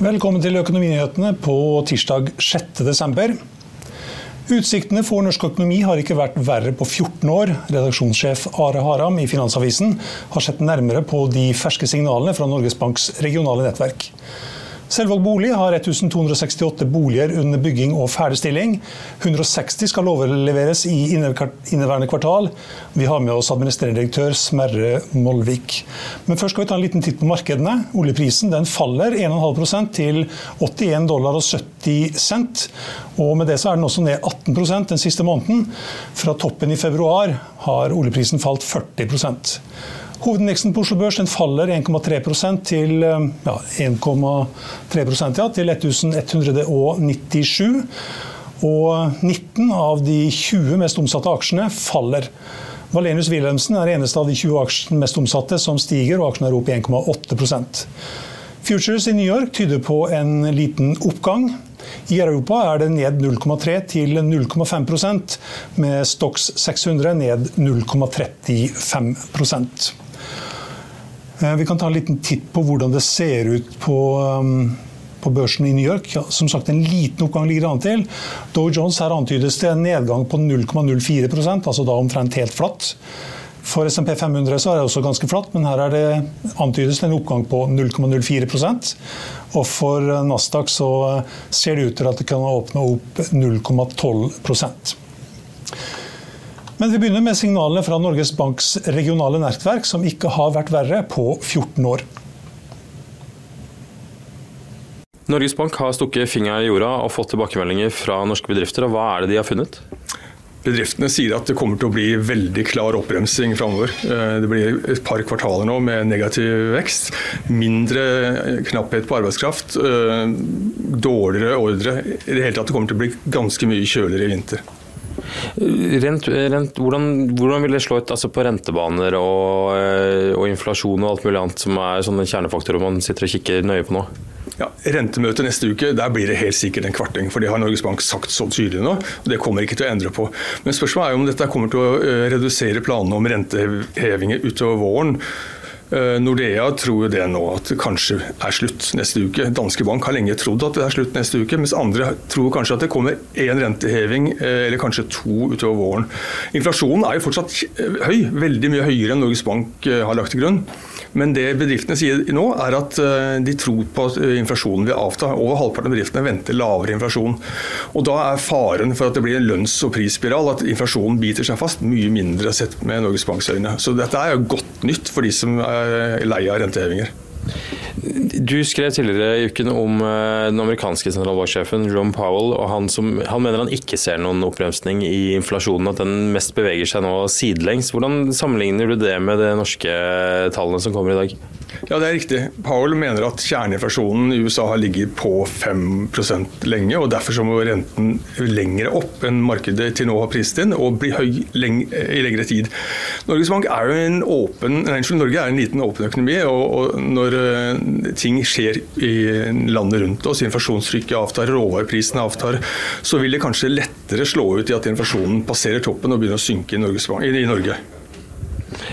Velkommen til Økonominyhetene på tirsdag 6. desember. Utsiktene for norsk økonomi har ikke vært verre på 14 år. Redaksjonssjef Are Haram i Finansavisen har sett nærmere på de ferske signalene fra Norges Banks regionale nettverk. Selvvalgt bolig har 1268 boliger under bygging og ferdigstilling. 160 skal overleveres i inneværende kvartal. Vi har med oss administrerende direktør Smerre Molvik. Men først skal vi ta en liten titt på markedene. Oljeprisen den faller 1,5 til 81 dollar og 70 cent. Og med det så er den også ned 18% den siste måneden. Fra toppen i februar har oljeprisen falt 40 Hovedindeksen på Oslo Børs faller 1,3% til, eh, ja, 1,3 ja, til 1197. Og 19 av de 20 mest omsatte aksjene faller. Valenius Wilhelmsen er eneste av de 20 aksjene mest omsatte som stiger, og aksjene er opp 1,8% Futures i New York tyder på en liten oppgang. I Europa er det ned 0,3 til 0,5% med Stox 600 ned 0,35 Eh, vi kan ta en liten titt på hvordan det ser ut på, um, på børsen i New York. Som sagt, En liten oppgang ligger an til. Dow Jones her antydes til en nedgang på 0,04 altså da omtrent helt flatt. For SMP 500 så er det også ganske flatt, men her er det antydes en oppgang på 0,04% Og for Nasdaq så ser det ut til at det kan åpne opp 0,12 men vi begynner med signalene fra Norges Banks regionale nettverk, som ikke har vært verre på 14 år. Norges Bank har stukket fingeren i jorda og fått tilbakemeldinger fra norske bedrifter. og Hva er det de har funnet? Bedriftene sier at det kommer til å bli veldig klar oppbremsing framover. Eh, det blir et par kvartaler nå med negativ vekst. Mindre knapphet på arbeidskraft. Eh, dårligere ordre. I det hele tatt det kommer til å bli ganske mye kjøligere i vinter. Rent, rent, hvordan, hvordan, vil det slå ut altså på rentebaner og, eh, og, inflasjon og alt mulig annet som er sånne kjernefaktorer man sitter og kikker nøye på nå? Ja, Rentemøtet neste uke der blir det helt sikkert en kvarting. for Det har Norges Bank sagt så tydelig nå. og Det kommer ikke til å endre på. Men spørsmålet er jo om dette kommer til å eh, redusere planene om rentehevinger utover våren. Eh, Nordea tror jo det nå at det kanskje er slutt neste uke. Danske Bank har lenge trodd at det er slutt neste uke, mens andre tror kanskje at det kommer én renteheving eh, eller kanskje to utover våren. Inflasjonen er jo fortsatt eh, høy, veldig mye høyere enn Norges Bank har lagt til grunn. Men det bedriftene sier nå, er at de tror på at inflasjonen vil avta. Over halvparten av bedriftene venter lavere inflasjon. Og Da er faren for at det blir en lønns- og prisspiral, at inflasjonen biter seg fast, mye mindre sett med Norges Banks øyne. Så dette er jo godt nytt for de som er lei av rentehevinger. Du skrev tidligere i uken om eh, den amerikanske sentralbanksjefen John Powell. og han, som, han, mener han ikke ser noen oppbremsning i inflasjonen, at den mest beveger seg nå sidelengs. Hvordan sammenligner du det med de norske tallene som kommer i dag? Ja, det er riktig. Powell mener at kjerneinflasjonen i USA har ligget på 5% lenge, og derfor så må renten lenger opp enn markedet til nå har priset inn, og bli høy leng i lengre tid. Norges Bank er jo en åpen, nei, Norge er en liten åpen økonomi, og, og når uh, ting skjer i landet rundt oss, inflasjonstrykket avtar, råvareprisene avtar, så vil det kanskje lettere slå ut i at inflasjonen passerer toppen og begynner å synke i Norge.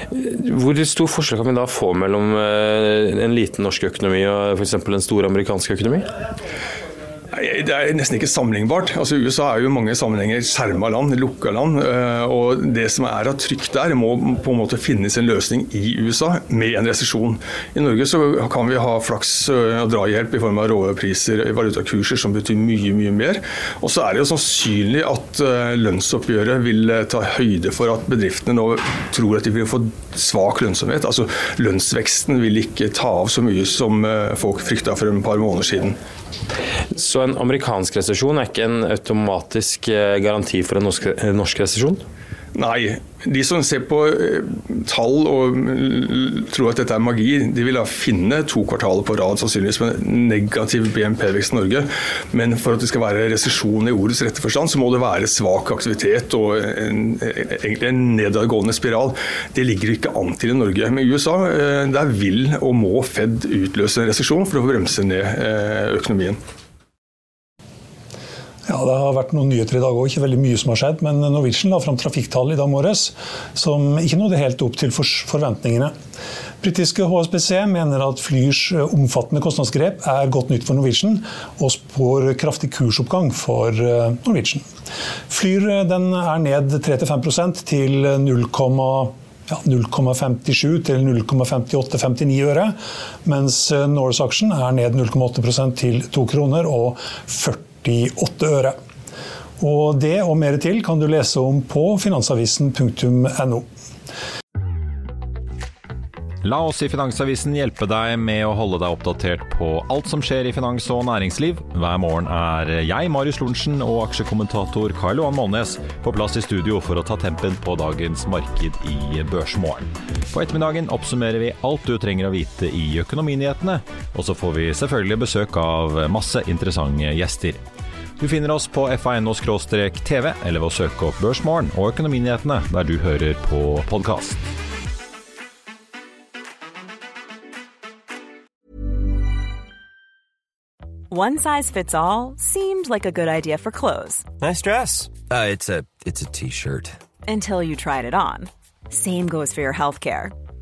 Hvor stor forskjell kan vi da få mellom eh, en liten norsk økonomi og f.eks. en stor amerikansk økonomi? Det er nesten ikke sammenlignbart. Altså, USA er jo i mange sammenhenger skjerma land, lukka land. Eh, og Det som er av trykk der, må på en måte finnes en løsning i USA med en resesjon. I Norge så kan vi ha flaks eh, og drahjelp i form av råvarepriser, valutakurser som betyr mye mye mer. Og så er det jo sannsynlig at eh, lønnsoppgjøret vil ta høyde for at bedriftene nå tror at de vil få svak lønnsomhet. Altså Lønnsveksten vil ikke ta av så mye som folk frykta for et par måneder siden. Så en amerikansk resesjon er ikke en automatisk eh, garanti for en norsk, norsk resesjon? Nei. De som ser på eh, tall og tror at dette er magi, de vil da finne to kvartaler på rad sannsynligvis med negativ BNP-vekst i Norge. Men for at det skal være resesjon i ordets rette forstand, så må det være svak aktivitet og en, egentlig en nedadgående spiral. Det ligger ikke an til i Norge. Men i USA eh, der vil og må Fed utløse en resesjon for å bremse ned eh, økonomien. Ja, Det har vært noen nyheter i dag òg, ikke veldig mye som har skjedd. Men Norwegian la fram trafikktall i dag morges som ikke nådde helt opp til forventningene. Britiske HSBC mener at flyers omfattende kostnadsgrep er godt nytt for Norwegian, og spår kraftig kursoppgang for eh, Norwegian. Flyr eh, er ned 3-5% til 0, ja, 0,57 til 0,58-59 øre, mens eh, Norse-aksjen er ned 0,8% til 2 kroner og 40 48 øre. Og det og mer til kan du lese om på finansavisen.no. La oss i Finansavisen hjelpe deg med å holde deg oppdatert på alt som skjer i finans og næringsliv. Hver morgen er jeg, Marius Lorentzen, og aksjekommentator Karl Johan Målnes på plass i studio for å ta tempen på dagens marked i Børsmorgen. På ettermiddagen oppsummerer vi alt du trenger å vite i økonominyhetene, og så får vi selvfølgelig besøk av masse interessante gjester. Du finner oss på fa.no-tv, eller ved å søke opp Børsmorgen og Økonominyhetene der du hører på podkast. One size fits all seemed like a good idea for clothes. Nice dress. Uh, it's a it's a t-shirt. Until you tried it on. Same goes for your healthcare.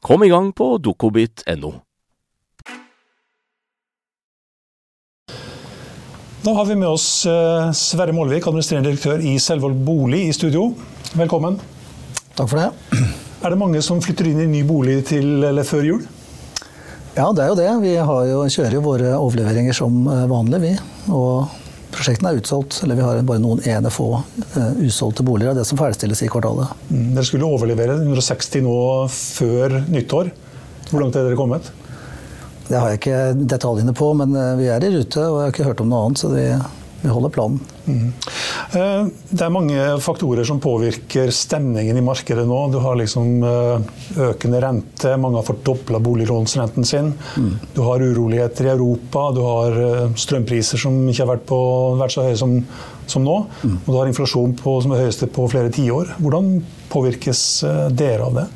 Kom i gang på dokobit.no. Nå har vi med oss eh, Sverre Målvik, administrerende direktør i Selvold bolig i studio. Velkommen. Takk for det. Er det mange som flytter inn i ny bolig til eller før jul? Ja, det er jo det. Vi jo, kjører jo våre overleveringer som eh, vanlig, vi. Og prosjektene er utsolgt. Eller vi har bare noen ene få uh, usolgte boliger av det som ferdigstilles i kvartalet. Mm, dere skulle overlevere 160 nå før nyttår. Hvor langt er dere kommet? Det har jeg ikke detaljene på, men eh, vi er i rute. Og jeg har ikke hørt om noe annet, så vi, vi holder planen. Mm. Det er mange faktorer som påvirker stemningen i markedet nå. Du har liksom økende rente, mange har fordobla boliglånsrenten sin. Mm. Du har uroligheter i Europa, du har strømpriser som ikke har vært, på, vært så høye som, som nå. Mm. Og du har inflasjon på, som er høyeste på flere tiår. Hvordan påvirkes dere av det?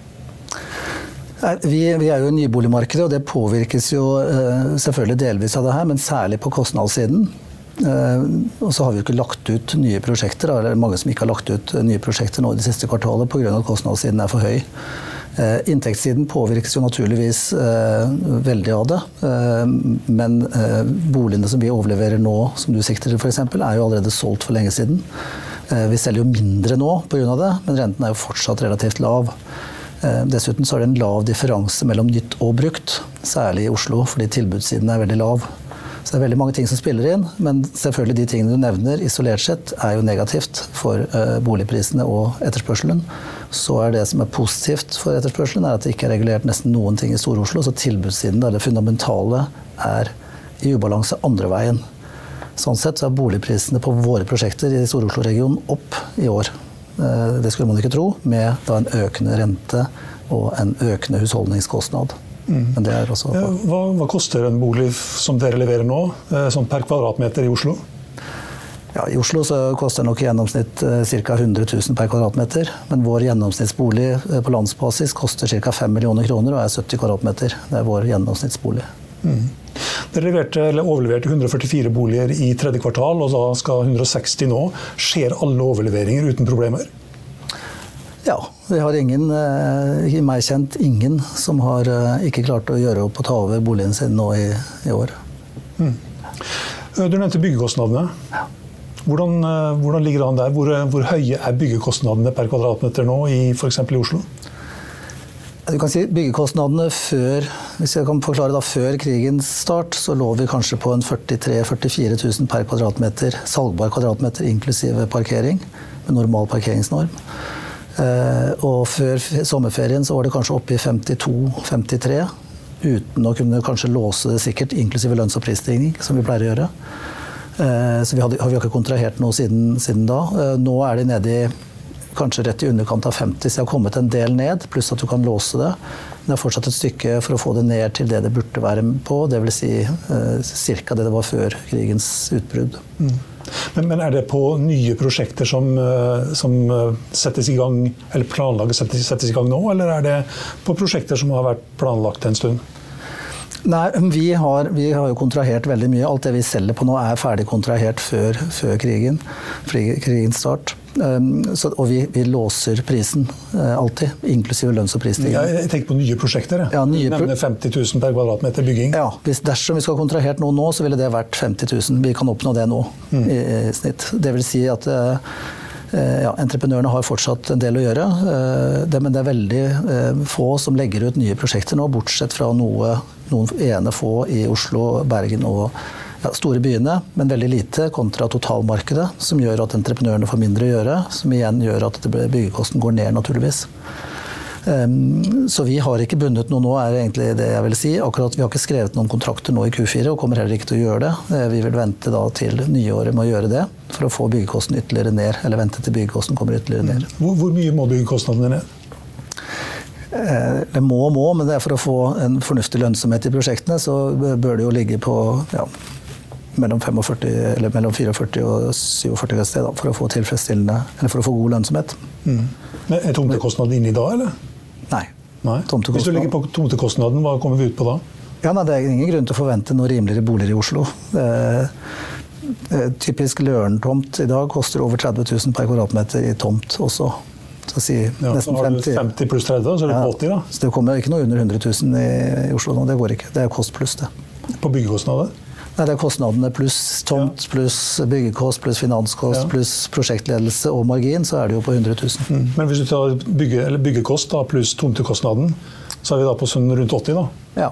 Vi, vi, er jo i nyboligmarkedet, og det påvirkes jo selvfølgelig delvis av det her, men særlig på kostnadssiden. Eh, og så har vi ikke lagt ut nye prosjekter, eller mange som ikke har lagt ut nye prosjekter nå i det siste kvartalet pga. at kostnadssiden er for høy. Eh, inntektssiden påvirkes jo naturligvis eh, veldig av det. Men boligene som vi overleverer nå, som du sikter til f.eks., er jo allerede solgt for lenge siden. Vi selger jo mindre nå pga. det, men renten er jo fortsatt relativt lav. Dessuten så er det en lav differanse mellom nytt og brukt, særlig i Oslo, fordi tilbudssiden er veldig lav. Så det er veldig mange ting som spiller inn, men selvfølgelig de tingene du nevner isolert sett er jo negativt for uh, boligprisene og etterspørselen. Så er det som er positivt for etterspørselen, er at det ikke er regulert nesten noen ting i Stor-Oslo. Så tilbudssiden, det fundamentale, er i ubalanse andre veien. Sånn sett så er boligprisene på våre prosjekter i Stor-Oslo-regionen opp i år. Uh, det skulle man ikke tro, med en økende rente og en økende husholdningskostnad. Mm. Men det er også hva, hva, koster en bolig som dere leverer nå, eh, sånn per kvadratmeter i Oslo? Ja, I Oslo så koster det nok i gjennomsnitt ca. 100 000 per kvadratmeter. Men vår gjennomsnittsbolig eh, på landsbasis koster ca. 5 millioner kroner og er 70 kvadratmeter. Det er vår gjennomsnittsbolig. Mm. Dere leverte, overleverte 144 boliger i tredje kvartal, og da skal 160 nå. Skjer alle overleveringer uten problemer? Ja, vi har ingen, i eh, meg kjent ingen, som har eh, ikke klart å gjøre opp og ta over boligen sin nå i, i år. Mm. Du nevnte byggekostnadene. Ja. Hvordan, hvordan, ligger det an der? Hvor, hvor, høye er byggekostnadene per kvadratmeter nå i f.eks. i Oslo? Du kan si Byggekostnadene før hvis jeg kan forklare da, før krigens start, så lå vi kanskje på en 43 000-44 000 per kvadratmeter, salgbar kvadratmeter inklusive parkering, med normal parkeringsnorm. Eh, og før sommerferien så var det kanskje oppe i 52-53. Uten å kunne kanskje låse det sikkert, inklusive lønns- og prisstigning, som vi pleier å gjøre. Eh, så vi, har ikke kontrahert noe siden, siden da. Eh, nå er de nede i kanskje rett i underkant av 50, så jeg har kommet en del ned, pluss at du kan låse det. Men det er fortsatt et stykke for å få det ned til det det burde være på, dvs. Si, eh, ca. det det var før krigens utbrudd. Mm. Men, men, er det på nye prosjekter som, eh, som eh, settes i gang, eller planlaget settes, settes, i gang nå, eller er det på prosjekter som har vært planlagt en stund? Nei, vi har, vi har, jo kontrahert veldig mye. Alt det vi selger på nå er ferdig kontrahert før, før krigen, krigens start. Um, så, og vi, vi, låser prisen uh, alltid, inklusive lønns- og prisstigning. Ja, jeg tenker på nye prosjekter. Ja, nye pro Nevner 50 000 per kvadratmeter bygging. Ja, hvis, Dersom vi skal ha kontrahert noe nå, så ville det vært 50 000. Vi kan oppnå det nå mm. i, i, snitt. Det vil si at uh, ja, entreprenørene har fortsatt en del å gjøre. Uh, det, men det er veldig få som legger ut nye prosjekter nå, bortsett fra noe, noen ene få i Oslo, Bergen og ja, store byene, men veldig lite kontra totalmarkedet, som gjør at entreprenørene får mindre å gjøre, som igjen gjør at byggekosten går ned, naturligvis. Um, så vi har ikke bundet noe nå, er egentlig det jeg vil si. Akkurat Vi har ikke skrevet noen kontrakter nå i Q4, og kommer heller ikke til å gjøre det. Eh, vi vil vente da til nyåret med å gjøre det, for å få byggekosten ytterligere ned. Eller vente til byggekosten kommer ytterligere ned. Hvor, hvor mye må byggekostnadene ned? Eh, det må og må, men det er for å få en fornuftig lønnsomhet i prosjektene, så bør det jo ligge på ja, mellom, 45, eller mellom 44 og 47 et sted da, for å få tilfredsstillende, eller for å få god lønnsomhet. Mm. Men Er tomtekostnaden inni da, eller? Nei. nei. Hvis du ligger på tomtekostnaden, hva kommer vi ut på da? Ja, nei, Det er ingen grunn til å forvente noe rimeligere boliger i Oslo. Eh, typisk Løren-tomt i dag koster over 30 000 per kvadratmeter i tomt også. Så si ja, nesten så har du 50 pluss 30, så er det ja, 80 da? Så det kommer ikke noe under 100 000 i, i Oslo nå. Det går ikke. Det er kost pluss, det. På byggekostnader? Nei, Det er kostnadene pluss tomt, pluss byggekost, pluss finanskost, pluss prosjektledelse og margin, så er det jo på 100 000. Mm. Men hvis du tar bygge, byggekost da, pluss tomtekostnaden, så er vi da på sånn rundt 80, da? Ja.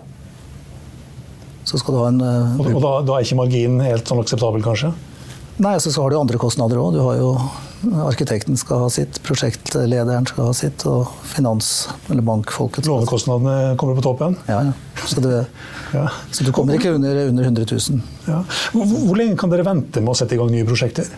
Så skal du ha en uh, Og, og da, da, er ikke marginen helt sånn akseptabel, kanskje? Nei, så har du andre kostnader òg. Du har jo Arkitekten skal ha sitt, prosjektlederen skal ha sitt, og finans- eller bankfolket Lånekostnadene kommer på toppen? Ja, ja. Så, det, ja. så du kommer ikke under, under 100 000. Ja. Hvor, hvor, lenge kan dere vente med å sette i gang nye prosjekter?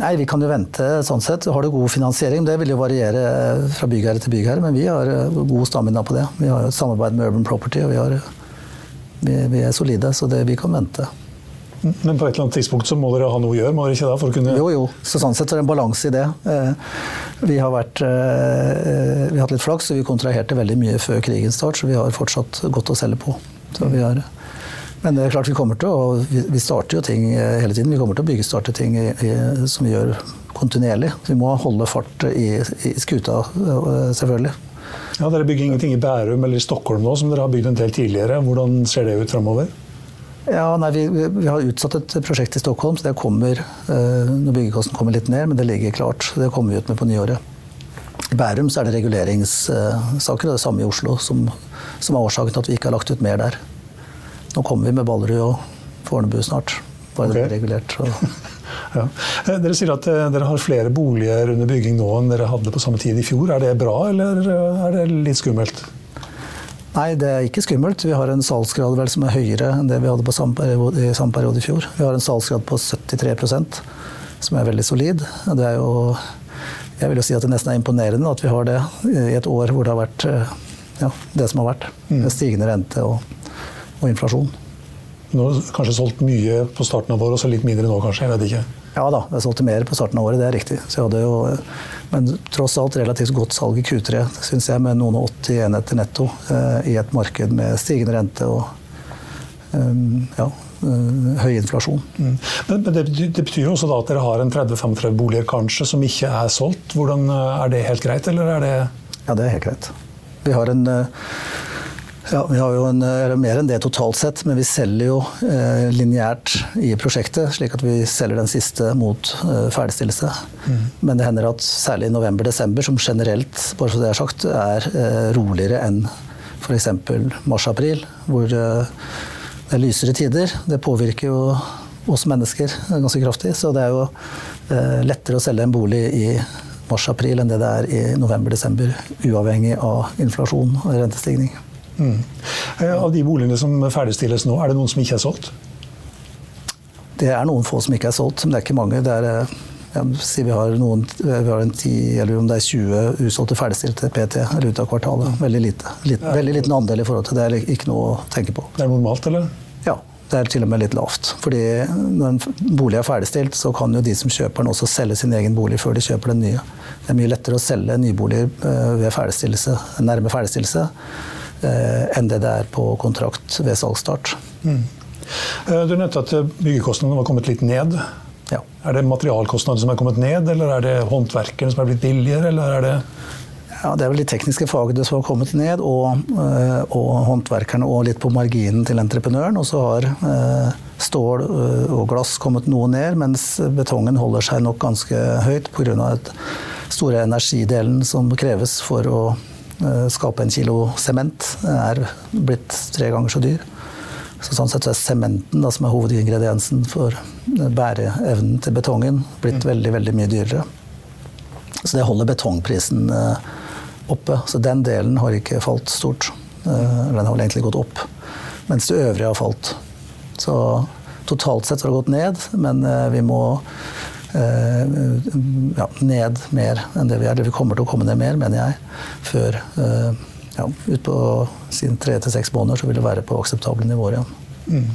Nei, Vi kan jo vente sånn sett. Har du god finansiering? Det vil jo variere fra byggherre til byggherre, men vi har eh, god stamina på det. Vi har samarbeid med Urban Property, og vi, har, vi, vi er solide, så det, vi kan vente. Men på et eller annet tidspunkt så må dere ha noe å gjøre? må dere ikke da, for å kunne... Jo, jo. Så sånn sett er det en balanse i det. Eh, vi har, vært, eh, vi har hatt litt flaks, og vi kontraherte veldig mye før krigens start, så vi har fortsatt godt å selge på. Har, men det er klart vi kommer til å Vi starter jo ting eh, hele tiden. Vi kommer til å byggestarte ting i, i, som vi gjør kontinuerlig. Vi må holde fart i, i skuta, selvfølgelig. Ja, Dere bygger ingenting i Bærum eller i Stockholm nå, som dere har bygd en del tidligere. Hvordan ser det ut framover? Ja, nei, vi, vi, har utsatt et prosjekt i Stockholm, så det kommer uh, når byggekosten kommer litt ned. Men det ligger klart. Det kommer vi ut med på nyåret. I Bærum så er det reguleringssaker, og det det samme i Oslo, som, som er årsaken til at vi ikke har lagt ut mer der. nå kommer vi med Ballerud og Fornebu snart. Bare det Ok. blir regulert. Ja. Eh, Dere sier at eh, dere har flere boliger under bygging nå enn dere hadde på samme tid i fjor. Er det bra, eller eh, er det litt skummelt? Nei, det er ikke skummelt. Vi har en salgsgrad vel som er høyere enn det vi hadde på samme periode, i samme periode i fjor. Vi har en salgsgrad på 73% som er veldig solid. Det er jo jeg vil jo si at det nesten er imponerende at vi har det i et år hvor det har vært eh, ja, det som har vært. Med stigende rente og, og inflasjon. Nå har kanskje solgt mye på starten av året, og så litt mindre nå, kanskje? Jeg vet ikke. Ja da, jeg solgte mer på starten av året, det er riktig. Jo, men tross alt relativt godt salg i Q3, syns jeg, med noen og 80 enheter netto eh, i et marked med stigende rente og eh, ja, eh, høy inflasjon. Mm. Men, men det, det betyr jo også da at dere har en 30-35 boliger kanskje som ikke er solgt. Hvordan eh, Er det helt greit, eller er det Ja, det er helt greit. Vi har en eh, ja, vi har jo en, mer enn det totalt sett, men vi selger jo eh, lineært i prosjektet, slik at vi selger den siste mot eh, ferdigstillelse. Men det hender at særlig i november-desember, som generelt bare så det er sagt, er eh, roligere enn f.eks. mars-april, hvor eh, det er lysere tider. Det påvirker jo oss mennesker ganske kraftig, så det er jo eh, lettere å selge en bolig i mars-april enn det det er i november-desember, uavhengig av inflasjon og rentestigning. Mm. Eh, Av de boligene som ferdigstilles nå, er det noen som ikke er solgt? Det er noen få som ikke er solgt, men det er ikke mange. Det er, eh, sier vi har, noen, vi har en 10, eller om det er 20 usolgte ferdigstilte PT eller ut av kvartalet. Veldig lite. Litt, veldig liten andel i forhold til det. er ikke noe å tenke på. Det er normalt, eller? Ja, det er til og med litt lavt. Fordi når en bolig er ferdigstilt, så kan jo de som kjøper den også selge sin egen bolig før de kjøper den nye. Det er mye lettere å selge nyboliger eh, ved ferdigstillelse, nærme ferdigstillelse eh, enn det det er på kontrakt ved salgsstart. Mm. Du nevnte at eh, byggekostnadene var kommet litt ned. Ja. Er det materialkostnadene som er kommet ned, eller er det håndverkerne som er blitt billigere, eller er det Ja, Det er vel de tekniske fagene som har kommet ned, og, eh, og håndverkerne, og litt på marginen til entreprenøren. Og så har eh, stål eh, og glass kommet noe ned, mens betongen holder seg nok ganske høyt pga. den store energidelen som kreves for å eh, skape en kilo sement, er blitt tre ganger så dyr. Så sånn sett så er sementen, da, som er hovedingrediensen for bæreevnen til betongen, blitt veldig, veldig mye dyrere. Så det holder betongprisen eh, oppe. Så den delen har ikke falt stort. Eh, Den har vel egentlig gått opp, mens det øvrige har falt. Så totalt sett har det gått ned, men eh, vi må eh, ja, ned mer enn det vi er. Eller vi kommer til å komme ned mer, mener jeg, før eh, ja, utpå tre til seks måneder så vil det være på akseptable nivåer igjen. Mm.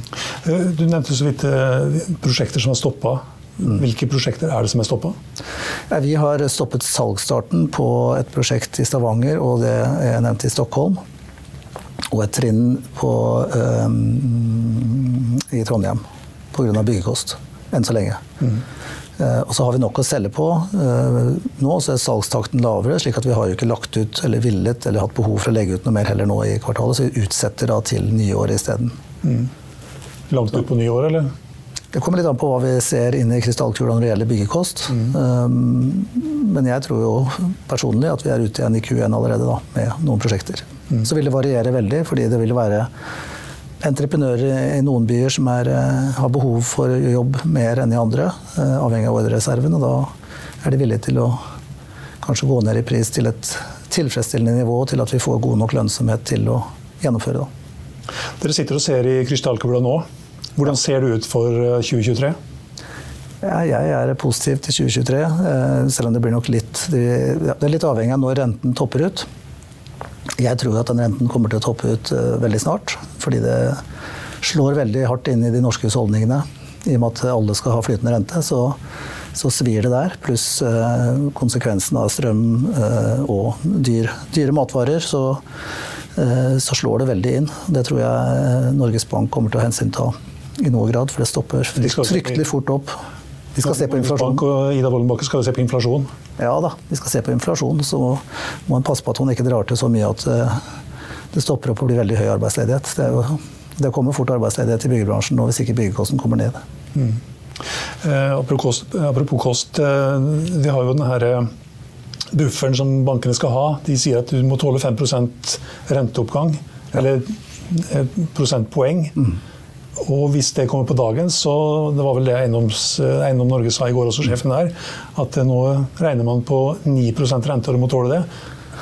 Du nevnte så vidt eh, prosjekter som har stoppa. Hvilke prosjekter er det som er stoppa? Ja, Vi har stoppet salgsstarten på et prosjekt i Stavanger og det jeg nevnte i Stockholm. Og et trinn på, um, i Trondheim pga. byggekost. Enn så lenge. Eh, og så har vi nok å selge på. Eh, nå så er salgstakten lavere, slik at vi har jo ikke lagt ut eller villet eller hatt behov for å legge ut noe mer heller nå i kvartalet, så vi utsetter da til nyåret isteden. Langt ut på nyåret, eller? Det kommer litt an på hva vi ser inn i krystallkula når det gjelder byggekost. Um, men jeg tror jo personlig at vi er ute igjen i Q1 allerede da, med noen prosjekter. Så vil det variere veldig, fordi det vil være entreprenører i noen byer som er, eh, har behov for jobb mer enn i andre, eh, avhengig av ordrereserven. Og da er de villige til å kanskje gå ned i pris til et tilfredsstillende nivå, til at vi får god nok lønnsomhet til å gjennomføre. Da. Dere sitter og ser i krystallkula nå. Hvordan ser det ut for eh, 2023? Jeg er positiv til 2023, eh, selv om det blir nok litt Det er litt avhengig av når renten topper ut. Jeg tror at den renten kommer til å toppe ut eh, veldig snart, fordi det slår veldig hardt inn i de norske husholdningene. I og med at alle skal ha flytende rente, så, så svir det der. Pluss eh, konsekvensen av strøm eh, og dyr, dyre matvarer. Så, eh, så slår det veldig inn. Det tror jeg eh, Norges Bank kommer til å hensynta i noe grad, for det stopper De fryktelig fort opp. Vi skal se på inflasjon. Bank og Ida Wollenbakke skal jo se på inflasjon. Ja da, vi skal se på inflasjon. Så må en passe på at hun ikke drar til så mye at eh, det stopper opp og blir veldig høy arbeidsledighet. Det, jo, det kommer fort arbeidsledighet i byggebransjen nå hvis ikke byggekosten kommer ned. Eh, apropos, kost, apropos kost, eh, vi har jo den her eh, bufferen som bankene skal ha. De sier at du må tåle 5% renteoppgang, eller prosentpoeng. prosentpoeng. Og hvis det kommer på dagen, så det var vel det Eiendoms, Eiendom Norge sa i går, også sjefen der, at nå regner man på 9 rente, og du må tåle det.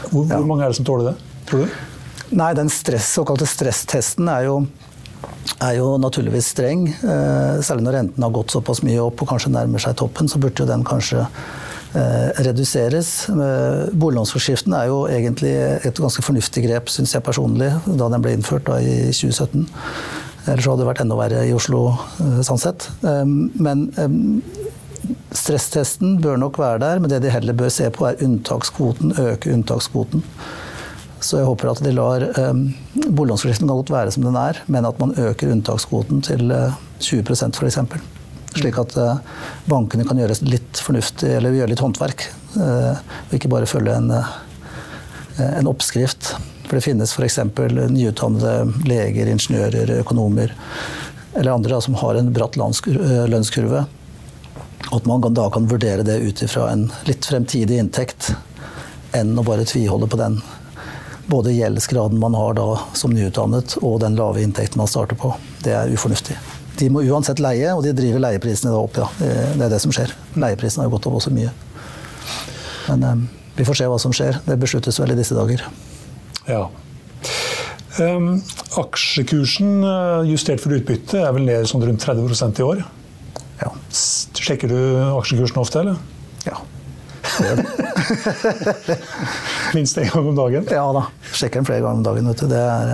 Hvor, ja. hvor, mange er det som tåler det, tror du? Nei, Den stress, såkalte stresstesten er jo, er jo naturligvis streng. Eh, særlig når renten har gått såpass mye opp og kanskje nærmer seg toppen, så burde jo den kanskje eh, reduseres. Eh, boliglånsforskriften er jo egentlig et ganske fornuftig grep, syns jeg personlig, da den ble innført da, i 2017. Ellers hadde det vært enda verre i Oslo, sånn sett. Men stresstesten bør nok være der, men det de heller bør se på, er unntakskvoten. Øke unntakskvoten. Så jeg håper at de lar eh, boliglånsforskriften være som den er, men at man øker unntakskvoten til eh, 20% f.eks. Slik at eh, bankene kan gjøre litt fornuftig, eller gjøre litt håndverk. Eh, og ikke bare følge en, uh, en oppskrift. For det finnes f.eks. nyutdannede leger, ingeniører, økonomer eller andre da, som har en bratt lønnskurve. At man da kan vurdere det ut ifra en litt fremtidig inntekt enn å bare tviholde på den både gjeldsgraden man har da som nyutdannet og den lave inntekten man starter på. Det er ufornuftig. De må uansett leie, og de driver leieprisene opp, ja. Det er det som skjer. Leieprisene har gått opp også mye. Men um, vi får se hva som skjer. Det besluttes vel i disse dager. Ja. Um, aksjekursen eh, justert for utbytte er vel ned sånn rundt 30% i år. Ja. Sjekker du aksjekursen ofte, eller? Ja. Minst én gang om dagen? Ja da. Sjekker den flere ganger om dagen. Det er,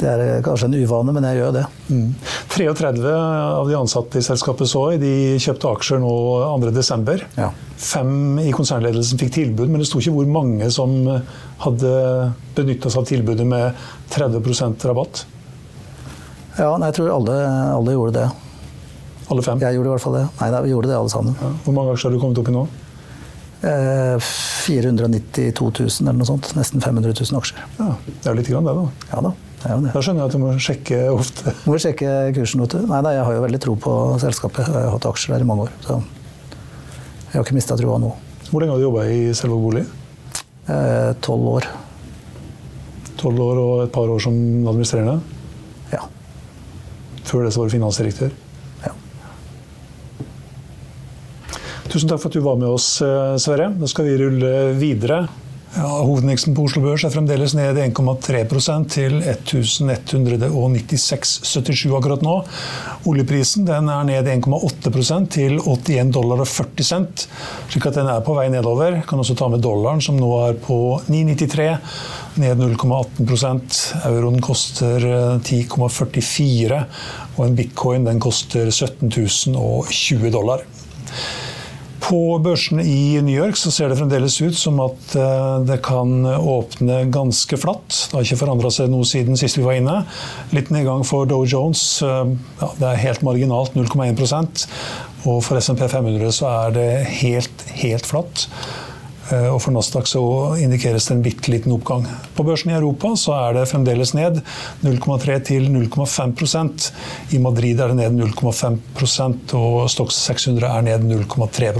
det, er, kanskje en uvane, men jeg gjør det. Mm. 33 av de ansatte i selskapet Soy de kjøpte aksjer nå 2.12. Ja. Fem i konsernledelsen fikk tilbud, men det sto ikke hvor mange som hadde benytta seg av tilbudet med 30% rabatt. Ja, nei, jeg tror alle, alle, gjorde det. Alle fem? Jeg gjorde i hvert fall det. Nei, nei vi gjorde det alle sammen. Ja. Hvor mange aksjer har du kommet opp i nå? 492 000 eller noe sånt. Nesten 500 000 aksjer. Ja, Det er jo litt grann, det, da. Ja da. Det det. Da skjønner jeg at du må sjekke ofte. Må sjekke kursen. Nei, da, jeg har jo veldig tro på selskapet. Jeg har hatt aksjer der i mange år. Så jeg har ikke mista troa nå. Hvor lenge har du jobba i Selvåg bolig? Eh, tolv år. Tolv år og et par år som administrerende? Ja. Før det så var du finansdirektør? Tusen takk for at du var med oss, eh, Sverre. Da skal vi rulle videre. Ja, Hovedindeksen på Oslo Børs er fremdeles ned 1,3% til 1196,77 akkurat nå. Oljeprisen er ned 1,8% til 81 dollar og 40 cent, slik at den er på vei nedover. Kan også ta med dollaren, som nå er på 9,93, ned 0,18% Euroen koster 10,44, eh, og en bitcoin koster 17 020 dollar. På børsene i New York så ser det fremdeles ut som at eh, det kan åpne ganske flatt. Det har ikke forandra seg noe siden sist vi var inne. Litt nedgang for Dow Jones. Eh, ja, det er helt marginalt, 0,1% Og for SMP 500 så er det helt, helt flatt. Eh, og for Nasdaq så indikeres det en bitte liten oppgang. På børsen i Europa så er det fremdeles ned 0,3 til 0,5% I Madrid er det ned 0,5% og Stox 600 er ned 0,3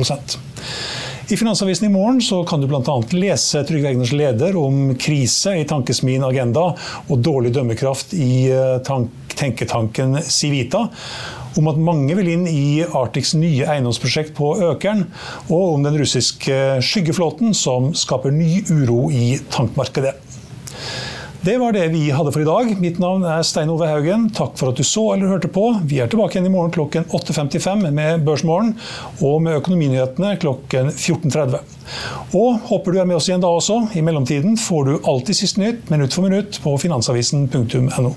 i Finansavisen i morgen så kan du bl.a. lese Trygve Egners leder om krise i tankesmien Agenda og dårlig dømmekraft i eh, tenketanken Civita om at mange vil inn i Arctics nye eiendomsprosjekt på Økeren, og om den russiske skyggeflåten som skaper ny uro i tankmarkedet. Det var det vi hadde for i dag. Mitt navn er Stein Ove Haugen. Takk for at du så eller hørte på. Vi er tilbake igjen i morgen klokken 8.55 med Børsmorgen, og med Økonominyhetene klokken 14.30. Og håper du er med oss igjen da også. I mellomtiden får du alltid siste nytt minutt for minutt på finansavisen.no.